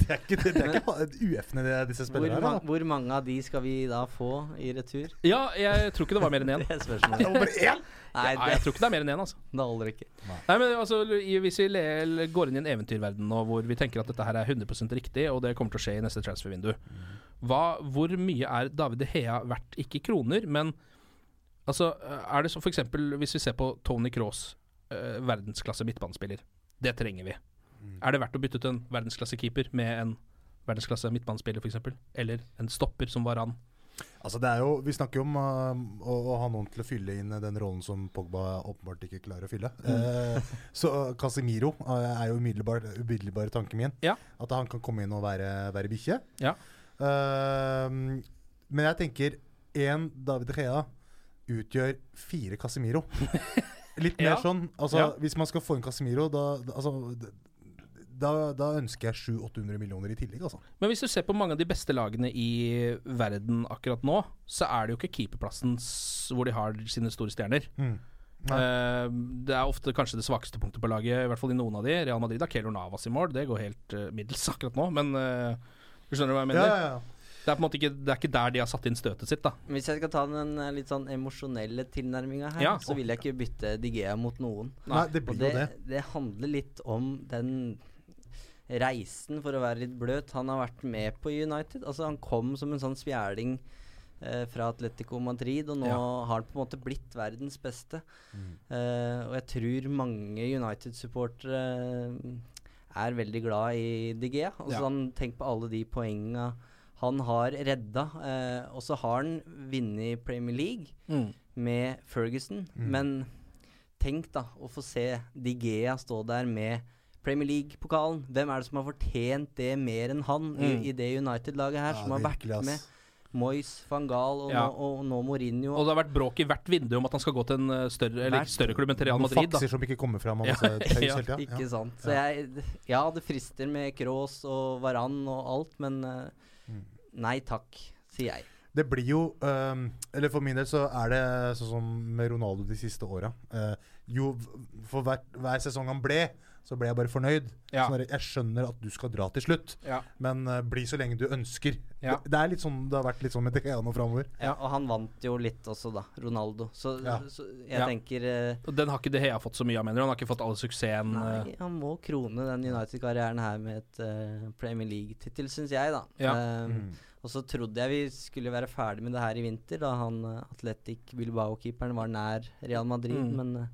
det er ikke, det er ikke UF-ene disse spillerne Hvor, her. da. hvor mange av de skal vi da få i retur? Ja, jeg tror ikke det var mer enn én. Det er Det var bare én! Nei, Ja, det, jeg tror ikke det er mer enn én, altså. det holder ikke. Nei, men altså, Hvis vi går inn i en eventyrverden nå hvor vi tenker at dette her er 100% riktig, og det kommer til å skje i neste transfervindu, hva, hvor mye er David De Hea verdt? Ikke kroner, men altså, er det så for eksempel hvis vi ser på Tony Cross, eh, verdensklasse midtbanespiller. Det trenger vi. Er det verdt å bytte ut en verdensklassekeeper med en verdensklasse midtbanespiller, f.eks.? Eller en stopper som var han? Altså det er jo, Vi snakker jo om uh, å, å ha noen til å fylle inn den rollen som Pogba åpenbart ikke klarer å fylle. Så uh, Casemiro uh, er jo umiddelbar, umiddelbare tanken min. Ja. At han kan komme inn og være, være bikkje. Ja. Eh, men jeg tenker én David Rea utgjør fire Casemiro. Litt mer Ja. sånn. Altså, Ja. Hvis man skal få inn Casemiro, da, da, altså, da, da ønsker jeg 700-800 millioner i tillegg. Altså. Men hvis du ser på mange av de beste lagene i verden akkurat nå, så er det jo ikke keeperplassen hvor de har sine store stjerner. Mm. Eh, det er ofte kanskje det svakeste punktet på laget, i hvert fall i noen av de. Real Madrid har Keylor Navas i mål, det går helt uh, middels akkurat nå, men uh, du skjønner hva jeg mener? Ja, ja, ja. Det er på en måte ikke, det er ikke der de har satt inn støtet sitt, da. Hvis jeg skal ta den eh, litt sånn emosjonelle tilnærminga her, Ja. så vil jeg ikke bytte Digea mot noen. Nei, det blir det, jo det. det handler litt om den reisen, for å være litt bløt, han har vært med på United. Altså Han kom som en sånn spjæling eh, fra Atletico Madrid, og nå Ja. har han på en måte blitt verdens beste. Mm. Eh, og jeg tror mange United-supportere er veldig glad i Digea. Altså, Ja. sånn, tenk på alle de poenga han har redda. Eh, og så har han vunnet Premier League med Ferguson, Mm. men tenk da å få se Digea stå der med Premier League-pokalen. Hvem er det som har fortjent det mer enn han Mm. i, i det United-laget her, Ja, som har virkelig, vært med Moyes, van Gaal og, Ja. nå, og nå Mourinho. Og det har vært bråk i hvert vindu om at han skal gå til en eh, større, eller Hvert- større klubb enn Real Noen Madrid. Da. fakser som ikke kommer fram. Ja, ja. Ikke sant. Så jeg Ja, det frister med Kroos og Varan og alt, men Mm. Nei takk, sier jeg. Det blir jo um, Eller for min del så er det sånn som med Ronaldo de siste åra. jo For hver, hver sesong han ble, så ble jeg bare fornøyd. Ja. Sånn jeg skjønner at du skal dra til slutt, Ja. men uh, bli så lenge du ønsker. Ja. Det, det er litt sånn det har vært litt sånn med DGA framover. Ja, og han vant jo litt også, da. Ronaldo. Så, Ja. så jeg Ja. tenker uh, Den har ikke De Hea fått så mye av, mener du? Han har ikke fått all suksessen? Nei, han må krone den United-karrieren her med et Premier League-tittel, syns jeg, da. Ja. Eh, Mm. Og så trodde jeg vi skulle være ferdig med det her i vinter, da han uh, Atletic Bilbao-keeperen var nær Real Madrid, Mm. men eh,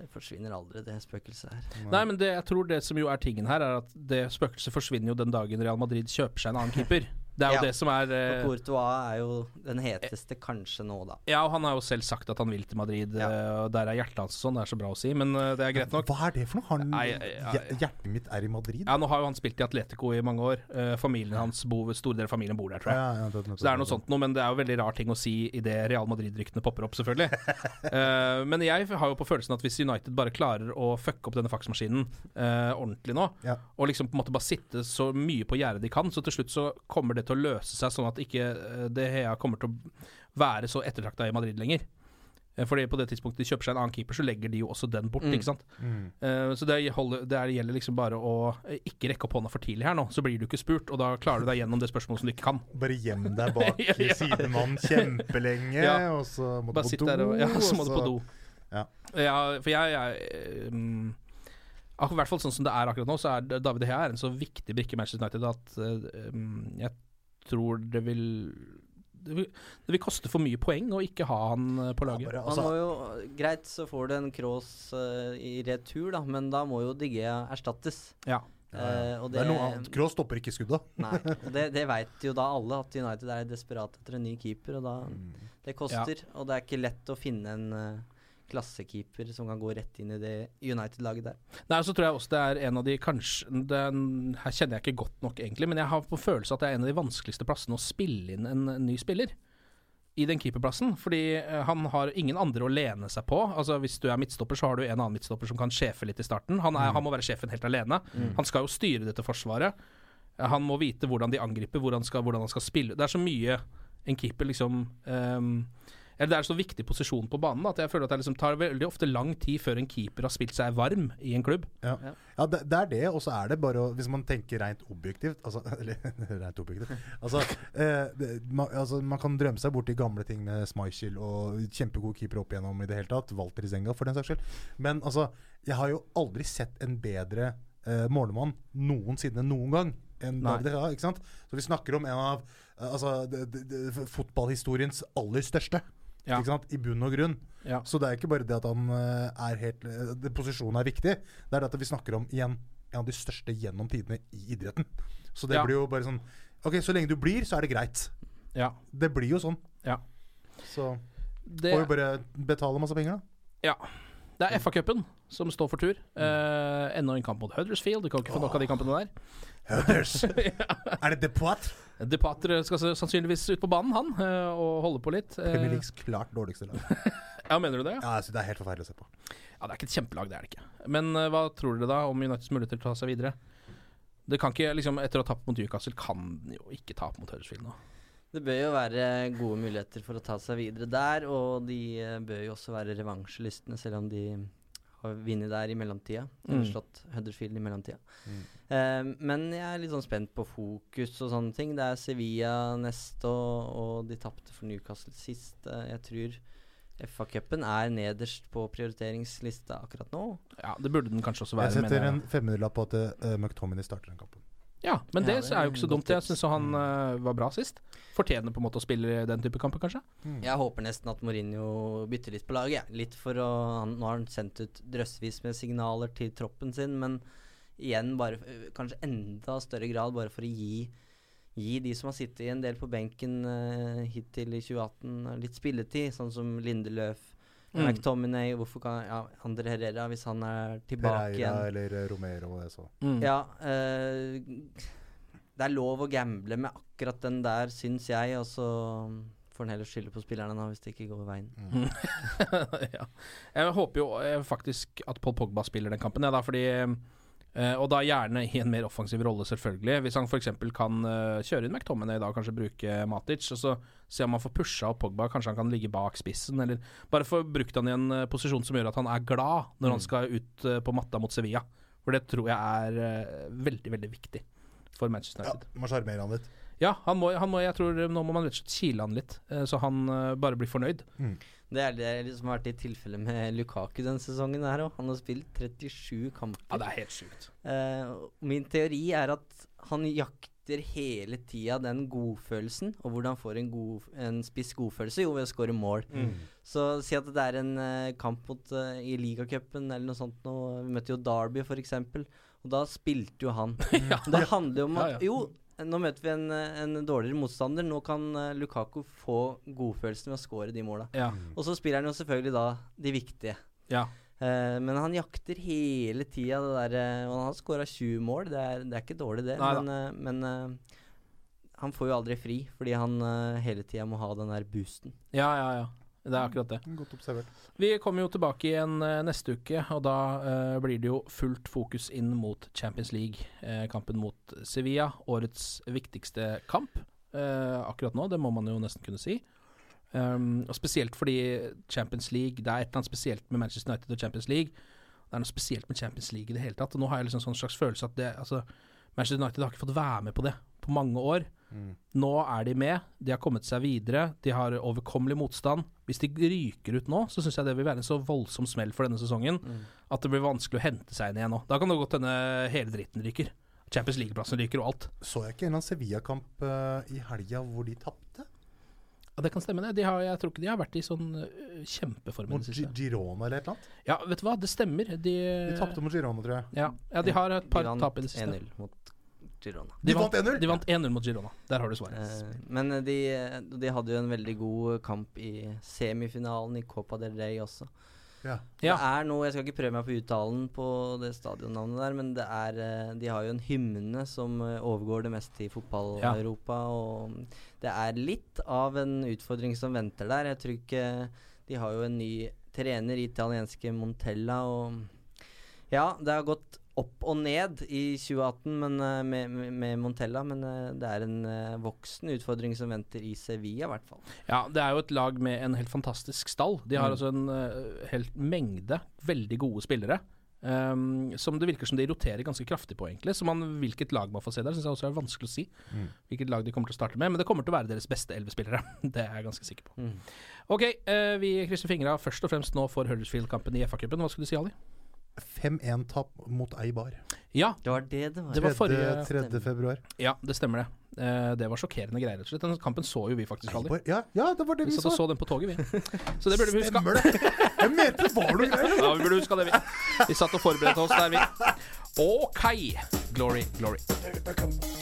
det forsvinner aldri, det spøkelset her. Nei, men det, jeg tror det som jo er tingen her, er at det spøkelset forsvinner jo den dagen Real Madrid kjøper seg en annen keeper. Det er jo Ja. det som er eh, Courtois er jo den heteste kanskje nå, da. Ja, og han har jo selv sagt at han vil til Madrid, Ja. eh, og der er hjertet hans og sånn. Det er så bra å si, men eh, det er greit nok. Hva er det for noe? Han, Nei, ja, jeg- hjer- hjertet mitt er i Madrid. Ja, Nå har jo han spilt i Atletico i mange år. Eh, familien hans bor, Store deler av familien bor der, tror jeg. Ja, ja, det, Så det er noe sånt noe, men det er jo veldig rar ting å si idet Real Madrid-ryktene popper opp, selvfølgelig. uh, men jeg har jo på følelsen at hvis United bare klarer å fucke opp denne faksmaskinen uh, ordentlig nå, Ja. og liksom på en måte bare sitte så mye på gjerdet de kan, så til slutt så kommer det til å løse seg sånn at ikke eh, De Hea kommer til å være så ettertrakta i Madrid lenger. Eh, Fordi på det tidspunktet de kjøper seg en annen keeper, så legger de jo også den bort, Mm. ikke sant. Mm. Uh, så det, holder, det er- gjelder liksom bare å ikke rekke opp hånda for tidlig her nå, så blir du ikke spurt, og da klarer du deg gjennom det spørsmålet som du ikke kan. Bare gjem deg bak Ja, ja. sidemannen kjempelenge, Ja. og så må du Bare på do. der og Ja, så må du på do. Ja. for jeg, jeg um, I hvert fall sånn som det er akkurat nå, så er David Hea en så viktig brikke i Manchester United at um, jeg tror det vil det vil, det vil koste for mye poeng å ikke ha han eh, på laget. bare, altså, jo, greit, så får du en Kroos uh, i retur, da, men da må jo Digge erstattes. Ja. Uh, og det det, er noe annet. Kroos stopper ikke skudda. Nei, og det, det veit jo da alle, at United er desperat etter en ny keeper. Og da, det koster, og det er ikke lett å finne en eh, klassekeeper som kan gå rett inn i det United-laget der. Nei, så tror jeg også det er en av de kanskje den, Her kjenner jeg ikke godt nok, egentlig, men jeg har på følelse at det er en av de vanskeligste plassene å spille inn en, ny spiller. I den keeperplassen, fordi eh, han har ingen andre å lene seg på. Altså Hvis du er midtstopper, så har du en annen midtstopper som kan sjefe litt i starten. Han, er, han må være sjefen helt alene. Han skal jo styre dette forsvaret. Eh, Han må vite hvordan de angriper, hvordan, skal, hvordan han skal spille. Det er så mye en keeper liksom ehm, Eller det er så viktig posisjon på banen at jeg føler at det liksom tar veldig ofte lang tid før en keeper har spilt seg varm i en klubb. Ja, ja det, det er det, og så er det bare å Hvis man tenker rent objektivt altså, Eller rent objektivt Altså, eh, det, man, altså Man kan drømme seg bort i gamle ting med Smichel og kjempegode keepere opp igjennom i det hele tatt. Walter Zenga, for den saks skyld. Men altså, jeg har jo aldri sett en bedre eh, målemann noensinne noen gang enn Nei. David De Ikke sant? Så vi snakker om en av eh, altså, det, det, det, fotballhistoriens aller største. Ja. I bunn og grunn. Ja. Så det er ikke bare det at han eh, er helt eh, det, Posisjonen er viktig. Det er det at vi snakker om igjen en av de største gjennom tidene i idretten. Så det Ja. blir jo bare sånn Ok, så lenge du blir, så er det greit. Ja. Det blir jo sånn. Ja. Så Det, får vi bare betale masse penger, da. ja. Det er FA-cupen som står for tur. Uh, enda en kamp mot Huddersfield. Du kan ikke få nok av de kampene der. Hudders! Er det Depoitre? Depoitre skal sannsynligvis ut på banen, han, eh, og holde på litt. Eh, Premier Leagues klart dårligste lag. ja, mener du det? Ja, altså, det er helt forferdelig å se på. Ja, Det er ikke et kjempelag, det er det ikke. Men uh, hva tror dere da om Uniteds muligheter til å ta seg videre? Det kan ikke, liksom Etter å ha tapt mot Newcastle, kan jo ikke tape mot Huddersfield nå. Det bør jo være gode muligheter for å ta seg videre der, og de eh, bør jo også være revansjelystne, selv om de har vunnet der i mellomtida. Eller Mm. slått Huddersfield i mellomtida. Eh, men jeg er litt sånn spent på fokus og sånne ting. Det er Sevilla neste, og, og de tapte for Newcastle sist. Eh, jeg tror FA-cupen er nederst på prioriteringslista akkurat nå. Ja, Det burde den kanskje også være. Jeg setter en femhundrelapp på at uh, McTominay starter den kampen. Ja, men det, Ja, det er jo ikke så dumt. Jeg syns han uh, var bra sist. Fortjener på en måte å spille den type kamper, kanskje. Jeg håper nesten at Mourinho bytter litt på laget. Ja. Litt for å han, Nå har han sendt ut drøssevis med signaler til troppen sin, men igjen bare øh, Kanskje enda større grad bare for å gi Gi de som har sittet en del på benken uh, hittil i 2018, litt spilletid, sånn som Lindeløf, Mm. McTominay Hvorfor kan ja, Andre Herrera, hvis han er tilbake Pereira igjen eller eh, Romero og det så. Mm. ja, eh, det er lov å gamble med akkurat den der, syns jeg. Og så får han heller skylde på spillerne nå hvis det ikke går veien. ja. Jeg håper jo eh, faktisk at Paul Pogba spiller den kampen, ja, da, fordi eh, Og da gjerne i en mer offensiv rolle, selvfølgelig. Hvis han f.eks. kan eh, kjøre inn McTominay da, kanskje bruke Matic, og så se om han får pusha opp Pogba. Kanskje han kan ligge bak spissen, eller bare få brukt han i en eh, posisjon som gjør at han er glad når han skal ut eh, på matta mot Sevilla. For det tror jeg er eh, veldig, veldig viktig for Manchester Ja, United. må sjarmere han litt. Ja, han må, han må, jeg tror nå må man rett og slett kile han litt, eh, så han eh, bare blir fornøyd. Det er det som har vært i tilfelle med Lukaku denne sesongen her òg. Han har spilt 37 kamper. Ja, det er helt sjukt. Uh, min teori er at han jakter hele tida den godfølelsen. Og hvordan får en, god, en spiss godfølelse? Jo, ved å skåre mål. Så si at det er en uh, kamp mot, uh, i ligacupen eller noe sånt nå. Vi møtte jo Derby, f.eks. Og da spilte jo han. Det handler jo om at Ja, ja. Jo, nå møter vi en, eh, en dårligere motstander. Nå kan eh, Lukaku få godfølelsen ved å skåre de måla. Ja. Og så spiller han jo selvfølgelig da de viktige. ja. Uh, men han jakter hele tida det derre Og han har skåra 20 mål, det er, det er ikke dårlig, det. Nei, men uh, men uh, han får jo aldri fri, fordi han eh, hele tida må ha den der boosten. Ja, ja, ja. Det er akkurat det. Godt observert. Vi kommer jo tilbake igjen eh, neste uke, og da uh, blir det jo fullt fokus inn mot Champions League. Uh, kampen mot Sevilla, årets viktigste kamp uh, akkurat nå, det må man jo nesten kunne si. Um, og spesielt fordi Champions League Det er et eller annet spesielt med Manchester United og Champions League. Det er noe spesielt med Champions League i det hele tatt. Og nå har jeg liksom sånn slags følelse at det Altså, Manchester United har ikke fått være med på det på mange år. Mm. Nå er de med, de har kommet seg videre, de har overkommelig motstand. Hvis de ryker ut nå, så syns jeg det vil være en så voldsom smell for denne sesongen at det blir vanskelig å hente seg inn igjen nå. Da kan det godt hende hele dritten ryker. Champions League-plassen ryker og alt. Så jeg ikke en av Sevilla-kamp eh, i helga hvor de tapte? Ja, det kan stemme, det. De har, jeg tror ikke de har vært i sånn kjempeform i Mot. Girona eller et eller annet? Ja, vet du hva, det stemmer. De, De tapte mot Girona, tror jeg. ja, ja, de har et par tap i det siste. 1-0 mot Girona. De vant 1-0? De vant 1-0 mot Girona. Der har du svaret. Eh, men eh, de, de hadde jo en veldig god kamp i semifinalen i Copa del Rey også. Ja. Ja. Det er noe, Jeg skal ikke prøve meg på uttalen på det stadionnavnet der, men det er eh, De har jo en hymne som eh, overgår det meste i fotball-Europa. Og det er litt av en utfordring som venter der. Jeg tror ikke De har jo en ny trener, italienske Montella, og Ja, det har gått opp og ned i 2018 men, eh, med, med, Montella, men eh, det er en eh, voksen utfordring som venter i Sevilla, i hvert fall. Ja, det er jo et lag med en helt fantastisk stall. De har Mm. altså en helt mengde veldig gode spillere. Um, som det virker som de roterer ganske kraftig på, egentlig. Så man, hvilket lag man får se der, syns jeg også er vanskelig å si. Mm. Hvilket lag de kommer til å starte med. Men det kommer til å være deres beste elleve spillere. det er jeg ganske sikker på. Mm. Ok, uh, vi krysser fingra først og fremst nå for Huddersfield-kampen i FA-cupen. Hva skulle du si, Ali? 5-1-tap mot Eibar. Ja, Det var det det var. Det var forrige- 3. februar. ja, det stemmer det. Eh, det var sjokkerende greier, rett og slett. Den kampen så jo vi faktisk, aldri. Ja, ja, det var det Vi vi så. så den på toget, vi. Så det burde vi huske. Stemmer det? Jeg mente det var noe greier. Ja, vi burde huska det, vi. Vi satt og forberedte oss der, vi. OK. Glory, glory.